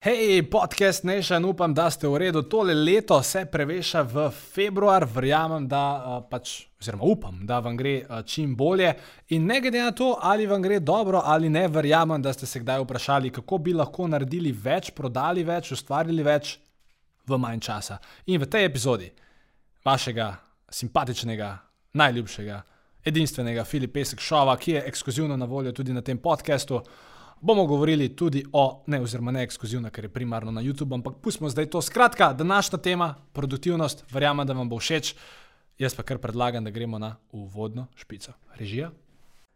Hej, podcast Nation, upam, da ste v redu. Tole leto se preveša v februar, verjamem, da uh, pač, oziroma upam, da vam gre uh, čim bolje. In ne glede na to, ali vam gre dobro ali ne, verjamem, da ste se kdaj vprašali, kako bi lahko naredili več, prodali več, ustvarili več v manj časa. In v tej epizodi vašega simpatičnega, najljubšega, edinstvenega Filipa Pesek Šova, ki je ekskluzivno na voljo tudi na tem podkastu bomo govorili tudi o, ne, oziroma ne ekskluzivno, ker je primarno na YouTube, ampak pustimo zdaj to. Skratka, današnja tema, produktivnost, verjamem, da vam bo všeč. Jaz pa kar predlagam, da gremo na uvodno špico. Režija.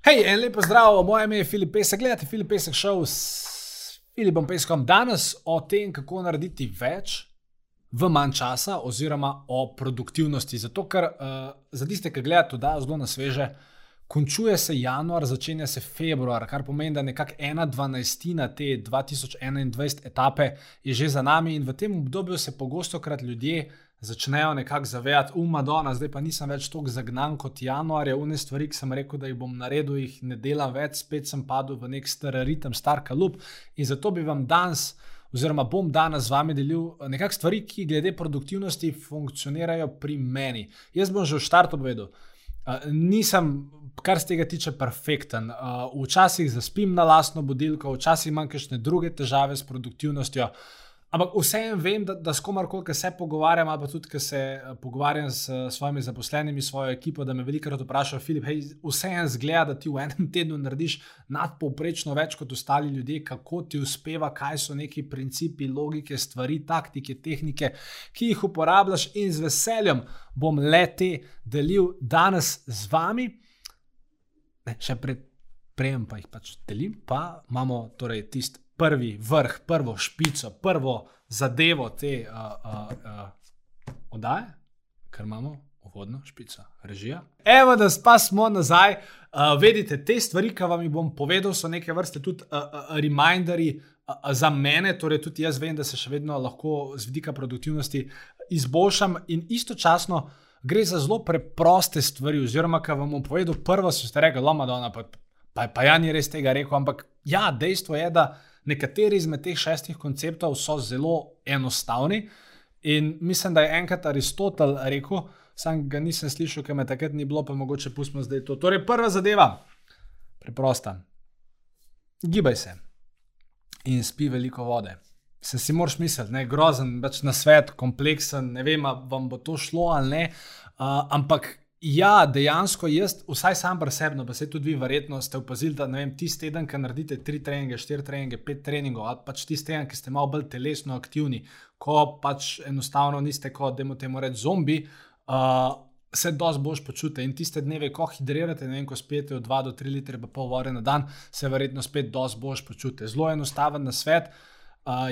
Hej, en lep pozdrav, moje ime je Filip Pesek, gledate Filip Pesek šov s Filipom Peskom. Danes o tem, kako narediti več v manj časa, oziroma o produktivnosti. Zato, ker uh, za tiste, ki gledate, da je zelo na sveže, končuje se januar, začenja se februar, kar pomeni, da nekako ena dvanajstina te 2021 etape je že za nami in v tem obdobju se pogosto krat ljudje začnejo nekako zavedati, umadona, zdaj pa nisem več tako zagnan kot januarja, une stvari, ki sem rekel, da jih bom naredil, jih ne delam več, spet sem padel v nek star ritem, star kalup. In zato bi vam danes, oziroma bom danes z vami delil nekakšne stvari, ki glede produktivnosti funkcionirajo pri meni. Jaz bom že v štartu povedal. Uh, nisem, kar se tega tiče, perfekten. Uh, včasih zaspim na lastno budilko, včasih imam kakšne druge težave s produktivnostjo. Uh, Ampak vseeno vem, da, da s komarkoli, ki se pogovarjam, ali pa tudi, ki se eh, pogovarjam s svojimi zaposlenimi, svojo ekipo, da me velikokrat vprašajo, Filip, hej, vseeno zgleda, da ti v enem tednu narediš nadpovprečno več kot ostali ljudje, kako ti uspeva, kaj so neki principi, logike, stvari, taktike, tehnike, ki jih uporabljaš? In z veseljem bom le te delil danes z vami. Ne, še pred prejem pa jih pač delim, pa imamo torej tisti prvi vrh, prvo špico, prvo zadevo te uh, uh, uh, oddaje, ker imamo uvodno špico, režija. Evo, da pa smo nazaj. Uh, vedite, te stvari, ki vam jih bom povedal, so neke vrste tudi uh, uh, reminderji uh, za mene, torej tudi jaz vem, da se še vedno lahko z vidika produktivnosti izboljšam in istočasno. Gre za zelo preproste stvari, oziroma, kar vam bom povedal, prvo ste rekli, da pa, pa, pa ja, ni res tega rekel, ampak ja, dejstvo je, da uh, Nekateri izmed teh šestih konceptov so zelo enostavni. In mislim, da je enkrat Aristotel rekel, sam ga nisem slišal, ker me takrat ni bilo, pa mogoče pustimo zdaj to. Torej, prva zadeva, preprosta. Gibaj se in spi veliko vode. Se si moraš misliti, ne grozen, več na svet, kompleksen, ne vem, vam bo to šlo ali ne. Uh, ampak Ja, dejansko jaz, vsaj sam presebno, pa se tudi vi, verjetno ste opazili, da vem, tisti teden, ki naredite tri treninge, štiri treninge, pet treningov, ali pač tisti teden, ki ste malo bolj telesno aktivni, ko pač enostavno niste kot, da imate reči, zombi, uh, se dosti boš počutite. In tiste dneve, ko hidrirate, ne vem, ko spijete od 2 do 3 litre, pa pol vode na dan, se verjetno spet dosti boš počutite. Zelo enostaven na svet. Uh,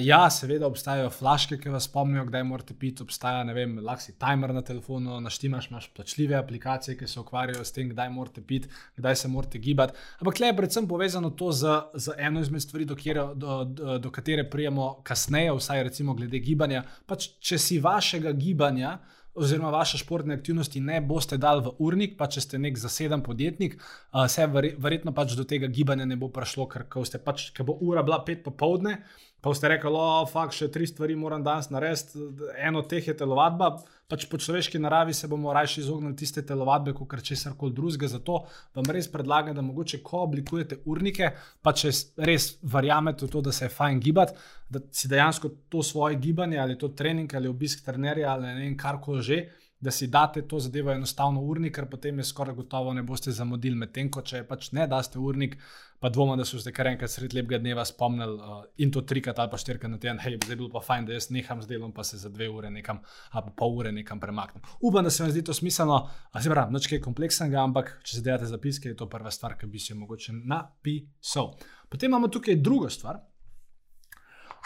ja, seveda obstajajo flaške, ki vas spomnijo, kdaj morate piti. Obstaja, ne vem, lahko si timer na telefonu, naštimaš, imaš plačljive aplikacije, ki se ukvarjajo s tem, kdaj morate piti, kdaj se morate gibati. Ampak le je predvsem povezano to z, z eno izmed stvari, do, kjer, do, do, do katere prijemo kasneje, vsaj recimo glede gibanja. Pač, če si vašega gibanja. Oziroma, vaše športne aktivnosti ne boste dali v urnik, pa če ste nek zaseden podjetnik, uh, se verjetno pač do tega gibanja ne bo prišlo, ker pač, bo ura bila pet popovdne, Pa ste rekli, da je še tri stvari, moram danes narediti. Eno od teh je telovadba. Pač po človeški naravi se bomo raje izognili tiste telovadbe, kot kar česar koli drugega. Zato vam res predlagam, da mogoče, ko oblikujete urnike, pa če res verjamete v to, da se je fajn gibati, da si dejansko to svoje gibanje ali to trening ali obisk trenerja ali ne vem, kar koli že. da si date to zadevo enostavno urnik, ker potem je skoraj gotovo ne boste zamudili. Medtem ko če pač ne daste urnik, pa dvoma, da so se kar enkrat sred lepega dneva spomnili uh, in to trikrat ali pa štirikrat na teden, hej, zdaj je bilo pa fajn, da jaz neham z delom, pa se za dve ure nekam, ali pa pol ure nekam premaknem. Upam, da se vam zdi to smiselno, a se pravi, noč kaj kompleksnega, ampak če se delate zapiske, je to prva stvar, ki bi jo mogoče napisal. Potem imamo tukaj drugo stvar.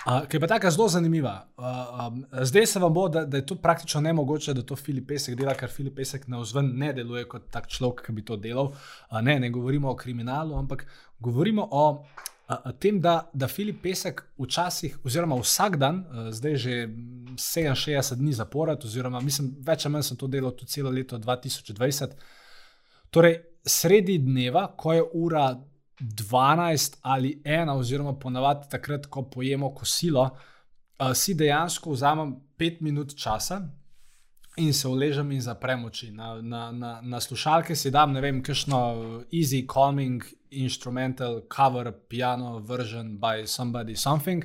Uh, ki je pa tako zelo zanimiva. Uh, um, zdaj se vam bo, da, da je to praktično nemogoče, da to Filip Pesek dela, ker Filip Pesek na vzven ne deluje kot tak človek, ki bi to delal. Uh, ne, ne govorimo o kriminalu, ampak govorimo o uh, tem, da, da Filip Pesek včasih, oziroma vsak dan, uh, zdaj že 67 dni zapored, oziroma mislim, več ali manj sem to delal tudi celo leto 2020. Torej, sredi dneva, ko je ura 12 ali 1, oziroma ponavadi takrat, ko pojemo kosilo, uh, si dejansko vzamem 5 minut časa in se uležem in zaprem oči. Na, na, na, na slušalke si dam, ne vem, kakšno easy calming instrumental cover, piano version by somebody something.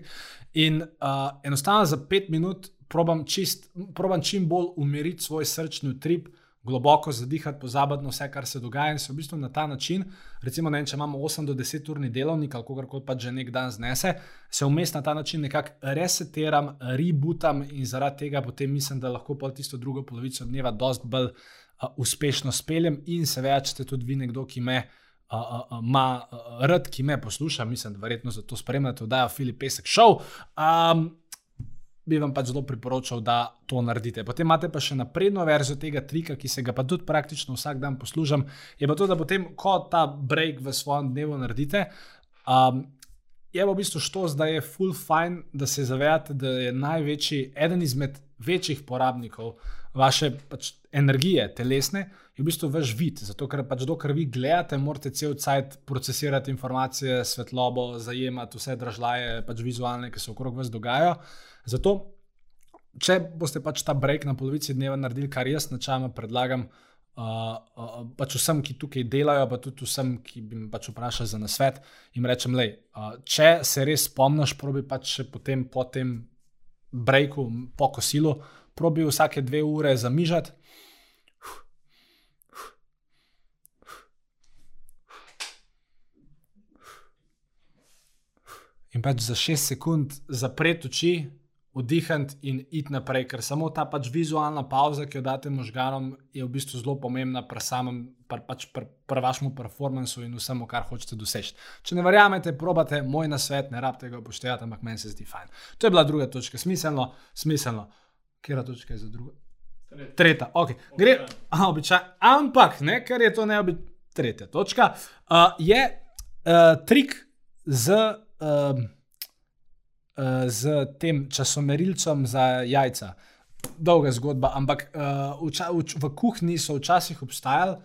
In uh, enostavno za 5 minut probam, čist, probam čim bolj umiriti svoj srčni utrip globoko zadihati, pozabiti na vse, kar se dogaja, in se v bistvu na ta način, recimo, ne, če imamo 8 do 10 urni delovnik ali kako koli pa že nek dan znese, se vmes na ta način nekako resetiram, rebootam in zaradi tega potem mislim, da lahko pa tisto drugo polovico dneva dosti bolj uh, uspešno speljem in seveda, če ste tudi vi nekdo, ki me. Ima uh, uh, uh, rad, ki me posluša, mislim, da verjetno zato spremljate, da je Filip Pesek šel. Um, bi vam pač zelo priporočal, da to naredite. Potem imate pa še napredno verzijo tega trika, ki se ga pa tudi praktično vsak dan poslužim. Je pa to, da potem, ko ta break v svojem dnevu naredite, um, je v bistvu što zdaj je full fine, da se zavedate, da je največji, eden izmed večjih porabnikov vaše pač, energije, telesne, je v bistvu vaš vid. Zato, ker pač dokler vi gledate, morate cel cajt procesirati informacije, svetlobo, zajemati vse dražljaje, pač vizualne, ki se okrog vas dogajajo. Zato, če boste pač ta break na polovici dneva naredili, kar jaz načeloma predlagam, uh, uh, pač vsem, ki tukaj delajo, pa tudi vsem, ki bi me pač vprašali za nasvet, jim rečem, le, uh, če se res spomniš, probi pač potem po tem breaku, po kosilu, probi vsake dve ure zamižati. In pač za 6 sekund zapreti oči, vdihniti in iti naprej, ker samo ta pač vizualna pauza, ki jo date možganom, je v bistvu zelo pomembna pri samem, pri pač pr, pr vašem performancu in vsemu, kar hočete doseči. Če ne verjamete, probate moj nasvet, ne rabite ga upoštevati, ampak meni se zdi fajn. To je bila druga točka, smiselno, smiselno. Kera točka je za drugo? Tretja, Tretja. ok. Gre, aha, običaj, ampak, ne, ker je to ne običaj. Tretja točka uh, je uh, trik z. Uh, z tem časomerilcem za jajca. Dolga zgodba, ampak uh, v, v, v kuhinji so včasih obstajali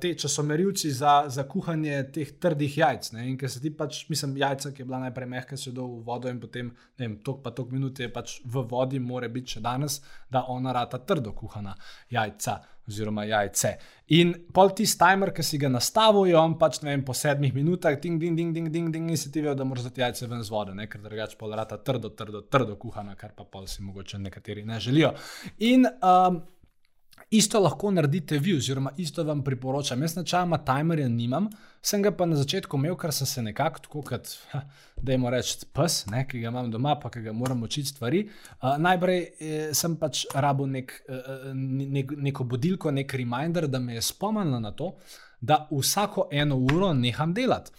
te časomerilci za, za kuhanje teh trdih jajc. Ne? In ker se ti pač, mislim, jajca, ki je bila najprej mehka, se do v vodo in potem, ne vem, tok pa tok minut je pač v vodi, mora biti še danes, da ona rata trdo kuhana jajca oziroma jajce. In pol ti timer, ki si ga nastavijo, on pač vem, po sedmih minutah, ding, ding, ding, ding, ding, ding in si ti vejo, da moraš dati jajce ven z vode, ne? ker drugače pol rata trdo, trdo, trdo kuhana, kar pa pol si mogoče nekateri ne želijo. In um, Isto lahko naredite vi, oziroma isto vam priporočam. Jaz načeloma timerja nimam, sem ga pa na začetku imel, ker sem se nekako tako, kot da jim rečem, pes, ne, ki ga imam doma, pa ki ga moram učiti stvari. Uh, najprej eh, sem pač rabo nek, uh, nek, neko budilko, nek reminder, da me je spomnila na to, da vsako eno uro neham delati.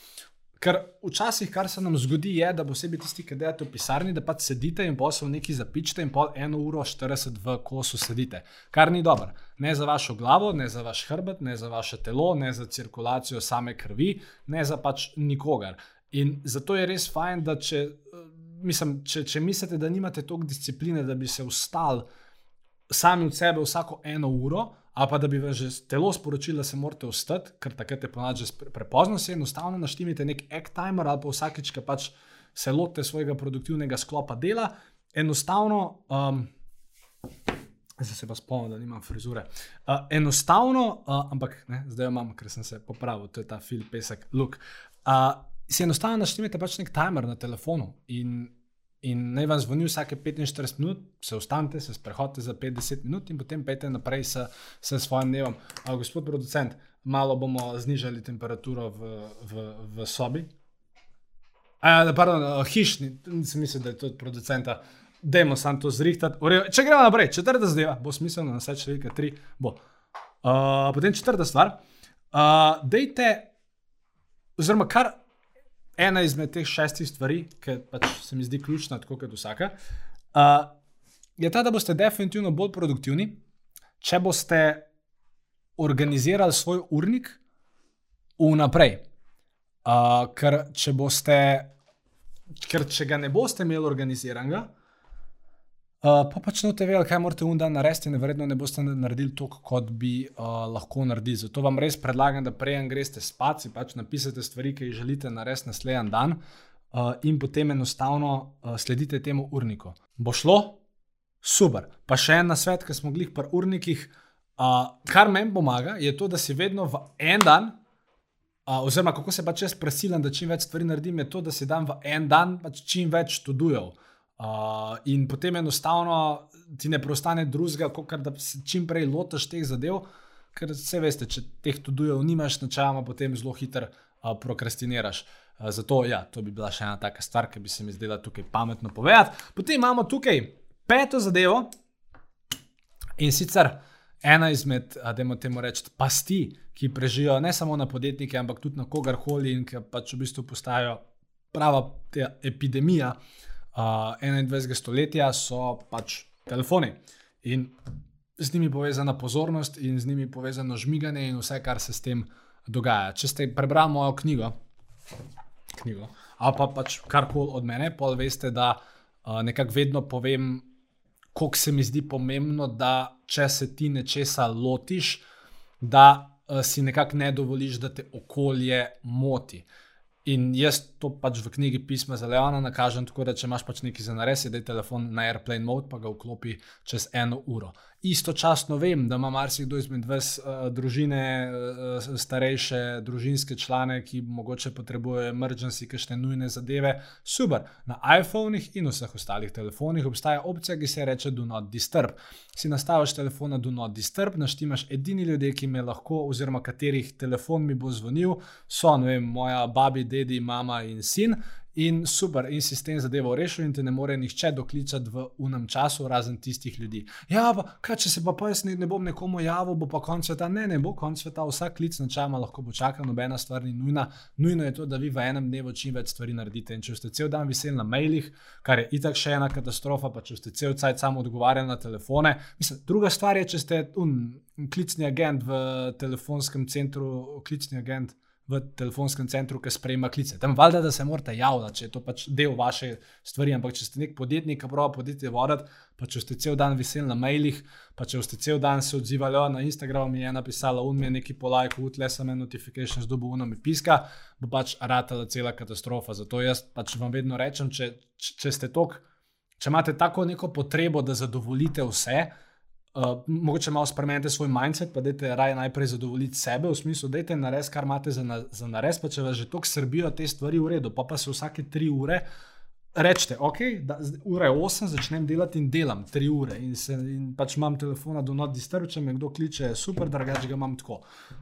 Ker včasih, kar se nam zgodi, je, da posebej tisti, ki delate v pisarni, da pač sedite in posel neki zapičite in pol eno uro 40 v kosu sedite. Kar ni dobro. Ne za vašo glavo, ne za vaš hrbet, ne za vaše telo, ne za cirkulacijo same krvi, ne za pač nikogar. In zato je res fajn, da če, mislim, če, če mislite, da nimate toliko discipline, da bi se ustali sami od sebe vsako eno uro, ali pa da bi vam že telo sporočilo, da se morate ustati, ker takrat je ponad že prepozno, se enostavno naštimite nek ek timer ali pa vsakič, ki pač se lotite svojega produktivnega sklopa dela, enostavno. Um, Zdaj se pa spomnim, da nimam frizure. Uh, enostavno, uh, ampak ne, zdaj jo imam, ker sem se popravil, to je ta film, pesek, look. Uh, si enostavno naštemite pač nek timer na telefonu in In naj vam zvoni vsake 45 minut, se ustanete, se sprehodite za 50 minut in potem pejte naprej s, s svojim dnevom. A, gospod producent, malo bomo znižali temperaturo v, v, v sobi. A, pardon, hišni, nisem mislil, da je to od producenta. Dajmo samo to zrihtati. Če gremo naprej, četrta zadeva, bo smiselno, na vse številke tri. Bo. Uh, potem četrta stvar. Uh, dejte, oziroma kar ena izmed teh šestih stvari, ki pač se mi zdi ključna, tako kot vsaka, uh, je ta, da boste definitivno bolj produktivni, če boste organizirali svoj urnik vnaprej. Uh, ker, če boste, ker če ga ne boste imeli organiziranega, uh, pa pač ne boste vedeli, kaj morate un dan narediti, in verjetno ne boste naredili to, kot bi uh, lahko naredili. Zato vam res predlagam, da prej greste spat, si pač napišete stvari, ki jih želite narediti naslednji dan, uh, in potem enostavno uh, sledite temu urniku. Bo šlo? Super. Pa še en nasvet, ki smo glih pri urnikih. Uh, kar meni pomaga, je to, da si vedno v en dan, uh, oziroma kako se pač jaz presilim, da čim več stvari naredim, je to, da si dam v en dan pač čim več študujev. Uh, in potem enostavno ti ne preostane drugega, kot da se čim prej lotiš teh zadev, ker se veste, če teh študujev nimaš, načeloma potem zelo hitro uh, prokrastiniraš. Uh, zato, ja, to bi bila še ena taka stvar, ki bi se mi zdela tukaj pametno povedati. Potem imamo tukaj peto zadevo in sicer ena izmed, da imamo temu reči, pasti, ki prežijo ne samo na podjetnike, ampak tudi na kogarkoli in ki pač v bistvu postajajo prava epidemija uh, 21. stoletja, so pač telefoni. In z njimi povezana pozornost, in z njimi povezano žmiganje, in vse, kar se s tem dogaja. Če ste prebrali mojo knjigo, knjigo ali pa pač karkoli od mene, pa veste, da uh, nekako vedno povem koliko se mi zdi pomembno, da če se ti nečesa lotiš, da uh, si nekako ne dovoliš, da te okolje moti. In jaz to pač v knjigi pisma za Leona nakažem tako, da če imaš pač nekaj za nares, da je telefon na airplane mode, pa ga vklopi čez eno uro istočasno vem, da ima marsikdo izmed vas uh, družine, uh, starejše družinske člane, ki mogoče potrebujejo emergency, kakšne nujne zadeve. Super. Na iPhonih in vseh ostalih telefonih obstaja opcija, ki se reče Do Not Disturb. Si nastaviš telefon na Do Not Disturb, naštimaš edini ljudje, ki me lahko, oziroma katerih telefon mi bo zvonil, so vem, moja babi, dedi, mama in sin. In super, in si s tem zadevo rešil, in te ne more nihče doklicati v unem času, razen tistih ljudi. Ja, pa kaj, če se pa pa jaz ne, ne bom nekomu javil, bo pa konc sveta. Ne, ne bo konc sveta, vsak klic na čama lahko bo čakal, nobena stvar ni nujna. Nujno je to, da vi v enem dnevu čim več stvari naredite. In če ste cel dan veseli na mailih, kar je itak še ena katastrofa, pa če ste cel cajt samo odgovarjali na telefone. Mislim, druga stvar je, če ste un klicni agent v telefonskem centru, klicni agent v telefonskem centru, ki sprejema klice. Tam valjda, da se morate javljati, če je to pač del vaše stvari. Ampak če ste nek podjetnik, ki pravi podjetje voditi, pa če ste cel dan veseli na mailih, pa če ste cel dan se odzivali na Instagramu, mi je napisala unme neki polajk, utle sem en notifikation z dobu unami piska, bo pač ratala cela katastrofa. Zato jaz pač vam vedno rečem, če, če ste tok, če imate tako neko potrebo, da zadovoljite vse, Uh, mogoče malo spremenite svoj mindset, pa dajte raje najprej zadovoljiti sebe, v smislu, da je nares, kar imate za, na, za nares, pa če vas že tako srbijo te stvari v redu, pa pa se vsake tri ure rečete, ok, da, ura je osem, začnem delati in delam tri ure in, se, in pač imam telefona do not disturb, če me kdo kliče, super, drugače ga imam tako.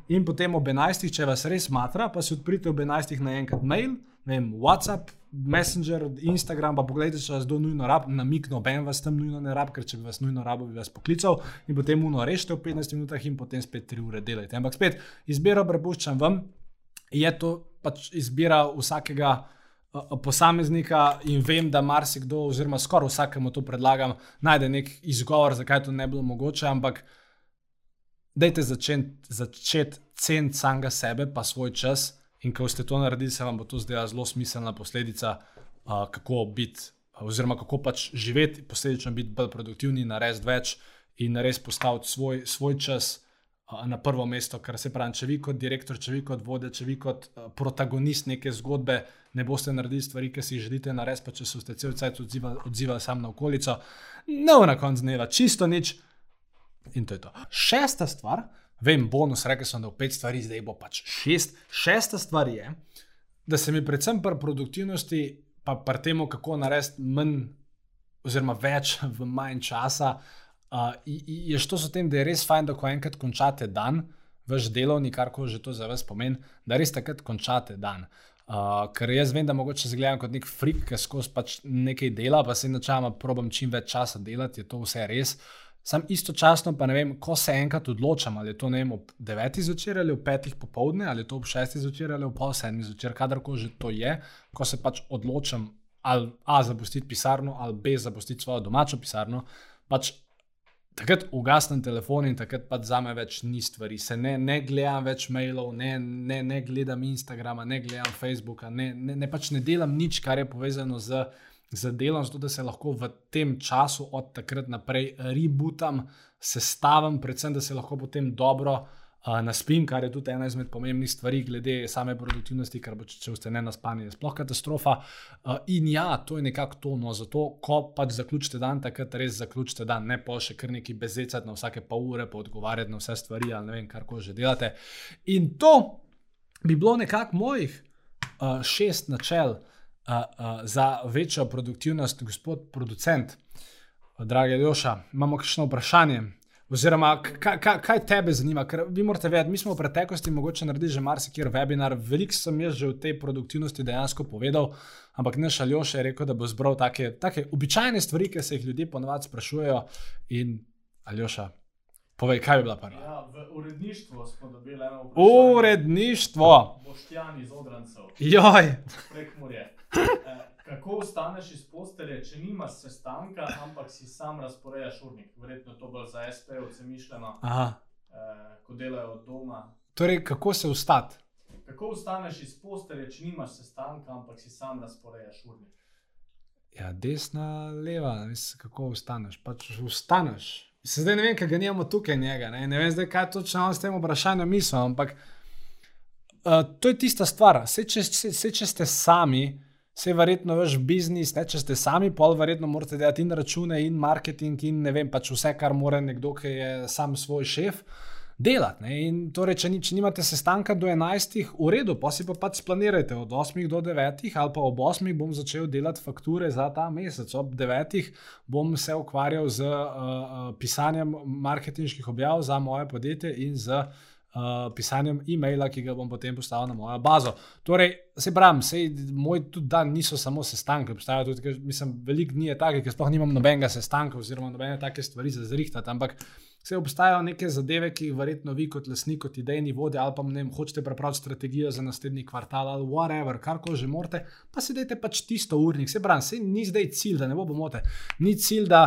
In potem ob enajstih, če vas res matra, pa si odprite ob enajstih naenkrat mail, ne vem, WhatsApp. Messenger, Instagram, pa pogledajte, če vas do nujno rab, namik, noben vas tam nujno ne rab, ker če bi vas nujno rabo, bi vas poklical in potem uno rešite v 15 minutah in potem spet 3 ure delajte. Ampak spet, izbiro prepuščam vam, je to pač izbira vsakega uh, posameznika in vem, da marsikdo, oziroma skoraj vsakemu to predlagam, najde nek izgovor, zakaj to ne bi bilo mogoče, ampak dajte začeti začet ceniti samega sebe, pa svoj čas. In ko ste to naredili, se vam bo to zdela zelo smiselna posledica, uh, kako biti, oziroma kako pač živeti, posledično biti bolj produktivni, narediti več in res postaviti svoj, svoj čas uh, na prvo mesto. Ker se pravi, če vi kot direktor, če vi kot vodja, če vi kot uh, protagonist neke zgodbe ne boste naredili stvari, ki si jih želite narediti, pa če se boste cel cel cel cel odzivali sam na okolico, no, na koncu dneva, čisto nič. In to je to. Šesta stvar vem, bonus, rekel sem, da je pet stvari, zdaj bo pač šest. Šesta stvar je, da se mi predvsem pri produktivnosti pa pri tem, kako narediti manj, oziroma več v manj časa, uh, je to s tem, da je res fajn, da ko enkrat končate dan, vaš delovni, kar ko že to za vas pomeni, da res takrat končate dan. Uh, ker jaz vem, da mogoče se gledam kot nek frik, ki skozi pač nekaj dela, pa se načela probujem čim več časa delati, je to vse res. Sam istočasno pa ne vem, ko se enkrat odločam, ali je to vem, ob 9. zvečer ali ob 5. popovdne, ali je to ob 6. zvečer ali ob pol 7. zvečer, kadarkoli že to je, ko se pač odločam ali A zapustiti pisarno ali B zapustiti svojo domačo pisarno, pač takrat ugasnem telefon in takrat pa za me več ni stvari. Se ne, ne gledam več mailov, ne, ne, ne gledam Instagrama, ne gledam Facebooka, ne, ne, ne pač ne delam nič, kar je povezano z, z delom, zato da se lahko v tem času od takrat naprej rebootam, sestavim, predvsem da se lahko potem dobro na spim, kar je tudi ena izmed pomembnih stvari, glede same produktivnosti, ker bo, če ste ne na spanju, je sploh katastrofa. In ja, to je nekako tono, zato ko pač zaključite dan, takrat res zaključite dan, ne pa še kar neki bezecati na vsake pol ure, pa odgovarjati na vse stvari ali ne vem, kar ko že delate. In to bi bilo nekako mojih uh, šest načel uh, uh, za večjo produktivnost, gospod producent. Dragi Joša, imamo kakšno vprašanje? Oziroma, kaj, kaj, kaj tebe zanima? Ker vi morate vedeti, mi smo v preteklosti mogoče naredili že marsikjer webinar, veliko sem jaz že v tej produktivnosti dejansko povedal, ampak ne šaljo še rekel, da bo zbral take, take običajne stvari, ki se jih ljudje ponovadi sprašujejo. In Aljoša, povej, kaj bi bila prva? Ja, v uredništvu smo dobili eno vprašanje. Uredništvo! Boštjan iz Odrancev. Joj! Prek morja. Kako vstaneš iz postelje, če nimaš sestanka, ampak si sam razporejaš urnik? Verjetno to bolj za SP-ovce mišljeno, eh, ko delajo od doma. Torej, kako se vstati? Kako vstaneš iz postelje, če nimaš sestanka, ampak si sam razporejaš urnik? Ja, desna, leva, veš, kako vstaneš. Pač vstaneš. Se zdaj ne vem, kaj ga nimamo tukaj njega. Ne, ne vem, zdaj, kaj točno s tem vprašanjem mislim, ampak uh, to je tista stvar. Se če, se, se, če ste sami, Vse je verjetno vaš biznis, ne? če ste sami, pol verjetno morate delati in račune, in marketing, in ne vem, pač vse, kar mora nekdo, ki je sam svoj šef, delati. Ne? In torej, če, ni, če nimate sestanka do 11, v redu, pa si pa pač splanirajte od 8 do 9, ali pa ob 8 bom začel delati fakture za ta mesec, ob 9 bom se ukvarjal z uh, pisanjem marketinških objav za moje podjetje in z uh, pisanjem e-maila, ki ga bom potem postavil na mojo bazo. Torej, se pravim, sej, moj tudi dan niso samo sestanki, obstajajo tudi, ker, mislim, veliko dni je takih, ker sploh nimam nobenega sestanka oziroma nobene take stvari za zrihtati, ampak vse obstajajo neke zadeve, ki jih verjetno vi kot lasnik, kot idejni vodi ali pa ne vem, hočete prepraviti strategijo za naslednji kvartal ali whatever, kar ko že morate, pa si dajte pač tisto urnik. Se pravim, sej ni zdaj cilj, da ne bo pomote. Ni cilj, da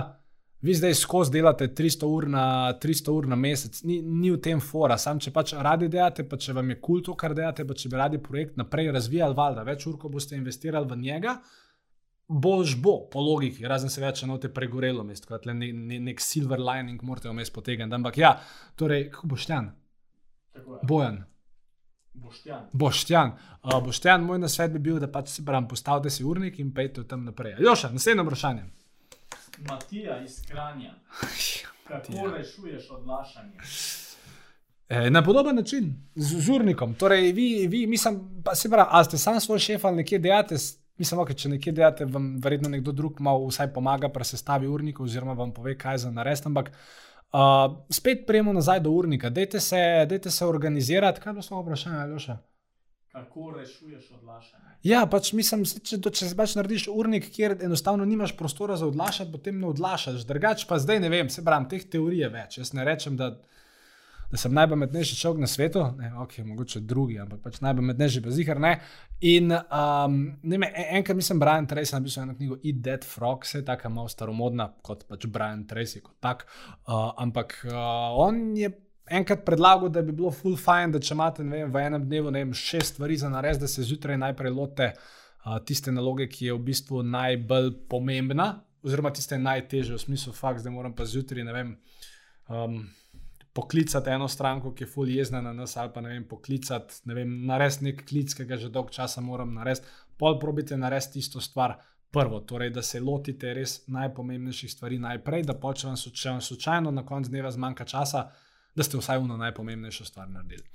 vi zdaj skozi delate 300 ur na, 300 ur na mesec, ni, ni v tem fora. Sam, če pač radi delate, pa če vam je kul to, kar delate, pa če bi radi projekt naprej razvijali, valjda, več ur, ko boste investirali v njega, boš bo, po logiki, razen se več enote pregorelo, mesto, kot ne, ne, nek silver lining, morate vmes potegniti. Ampak ja, torej, kako boš tam? Bojan. Boštjan. Boštjan. Uh, Boštjan, moj nasvet bi bil, da pač si bram, postavite si urnik in pejte tam naprej. Joša, naslednje vprašanje. Matija iz Kranja. Kako rešuješ odlašanje? E, na podoben način, z, z urnikom. Torej, vi, vi mislim, pa se pravi, ali ste sam svoj šef ali nekje dejate. Mislim, okay, če nekje dejate, vam verjetno nekdo drug malo vsaj pomaga, pa se stavi urnik, oziroma vam pove, kaj za narediti. Ampak uh, spet prijemo nazaj do urnika, dajte se, dejte se organizirati. Kaj je bilo svoje vprašanje, Aljoša? Kako rešuješ odlašanje? Ja, pač mislim, če, če si pač narediš urnik, kjer enostavno nimaš prostora za odlašati, potem ne odlašaš. Drugač pa zdaj ne vem, se pravi, teh teorij je več. Jaz ne rečem, da, da sem najpametnejši človek na svetu, ne, ok, mogoče drugi, ampak pač najpametnejši pa zihar ne. In um, ne me, enkrat mislim, Brian Tracy napisal eno knjigo Eat Dead Frog, se je tako malo staromodna kot pač Brian Tracy kot tak, uh, ampak uh, on je enkrat predlagal, da bi bilo full fine, da če imate vem, v enem dnevu vem, šest stvari za nares, da se zjutraj najprej lote uh, tiste naloge, ki je v bistvu najbolj pomembna, oziroma tiste najtežje, v smislu fakt, da moram pa zjutraj, ne vem. Um, Poklicati eno stranko, ki je fully jezna na nas, ali pa ne vem, poklicati, ne vem, narediti nek klic, ki ga že dolgo časa moram narediti, pol probite narediti isto stvar prvo, torej da se lotite res najpomembnejših stvari najprej, da počnem, če vam slučajno na koncu dneva zmanjka časa, da ste vsaj eno najpomembnejšo stvar naredili.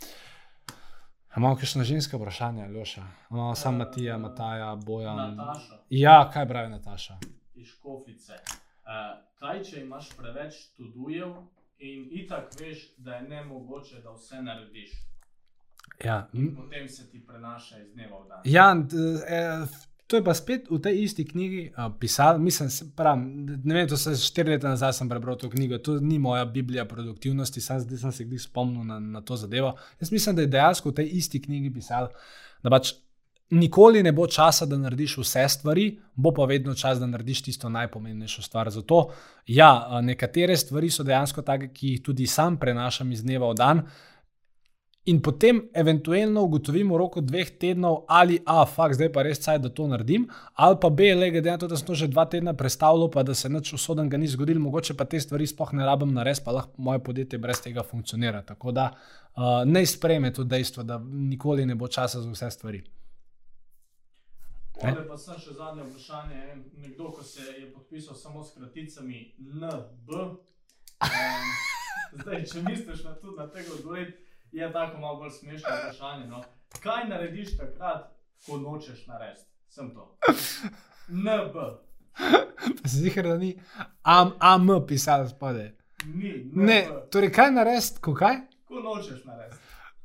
Imamo kakšno žensko vprašanje, Ljoša? Imamo samo Matija, Mataja, Bojan. Nataša. Ja, kaj pravi Nataša? iz škofice. Uh, kaj, če imaš preveč študujev in itak veš, da je ne mogoče, da vse narediš, Ja, in potem se ti prenaša iz dneva v dan. Ja, d- eh, to je pa spet v tej isti knjigi uh, pisal. Mislim, pravim, ne vem, to se štiri leta nazaj sem prebral to knjigo. To ni moja Biblija produktivnosti, sam zdaj sem se jih spomnil na, na to zadevo. Jaz mislim, da je dejansko v tej isti knjigi pisal, da pač nikoli ne bo časa, da narediš vse stvari, bo pa vedno čas, da narediš tisto najpomembnejšo stvar. Zato, ja, nekatere stvari so dejansko take, ki jih tudi sam prenašam iz dneva v dan. In potem, eventualno, ugotovim v roku dveh tednov, ali A, fakt, zdaj pa res caj, da to naredim, ali pa B, le glede na to, da sem to že dva tedna predstavljal, pa da se nič usodenega ni zgodilo, mogoče pa te stvari sploh ne rabim narediti, pa lahko moje podjetje brez tega funkcionira. Tako da uh, ne sprejme to dejstvo, da nikoli ne bo časa za vse stvari. Ovdje pa sem še zadnje vprašanje. Nekdo, ko se je podpisal samo s kraticami NB. Um, zdaj, če misliš na, tudi na tega odgovoriti, je tako malo bolj smešno vprašanje. No. Kaj narediš takrat, ko nočeš narediti? Sem to. NB. Zdi, da ni am, am pisal spodaj. Ni. NB. Ne, torej kaj narediti, ko kaj? Ko nočeš narediti.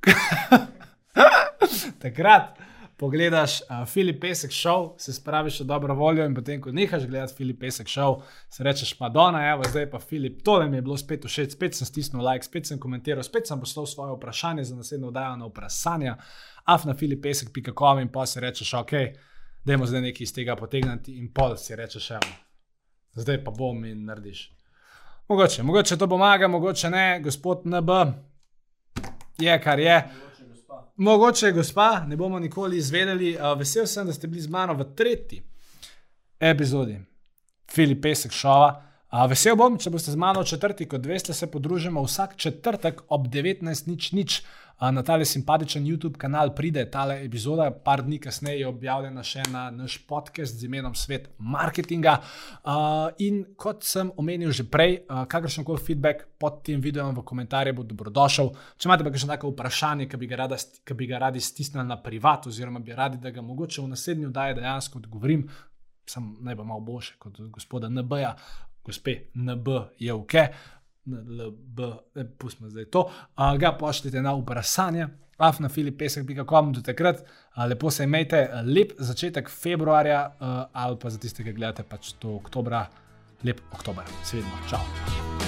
Takrat pogledaš uh, Filip Pesek šov, se spraviš v dobro voljo in potem, ko nehaš gledati Filip Pesek šov, si rečeš, Madonna, evo, zdaj pa Filip, tole mi je bilo spet všeč, spet sem stisnil like, spet sem komentiral, spet sem poslal svoje vprašanje za naslednjo oddajo na vprašanja, afnafilipesek.com in pa si rečeš, ok, dajmo zdaj nekaj iz tega potegniti in pol si rečeš, evo, zdaj pa bom in narediš. Mogoče, mogoče to pomaga, mogoče ne, gospod NB, je kar je. Mogoče gospa. Ne bomo nikoli izvedeli. Uh, vesel sem, da ste bili z mano v tretji epizodi Filip Pesek šova. Uh, vesel bom, če boste z mano v četrti, kot veste, se podružimo vsak četrtek ob 19.00. Uh, na tale simpatičen YouTube kanal pride ta epizoda, par dni kasneje je objavljena še na naš podcast z imenom Svet marketinga. Uh, in kot sem omenil že prej, uh, kakršen koli feedback pod tem videom v komentarje bo dobrodošel. Če imate pa še neko vprašanje, ki bi, ga rada, ki bi ga radi stisnili na privat, oziroma bi radi, da ga mogoče v naslednji oddaji dejansko odgovorim, sem naj bo malo boljše kot od gospoda NB-ja, gospe NB je ok. LB, pustimo zdaj to. Uh, ga pošljite na vprašanje, afnafilipesek.com do takrat. Uh, lepo se imejte, lep začetek februarja uh, ali pa za tiste, ki gledate pač to oktobra, lep oktober. Svedno, čau.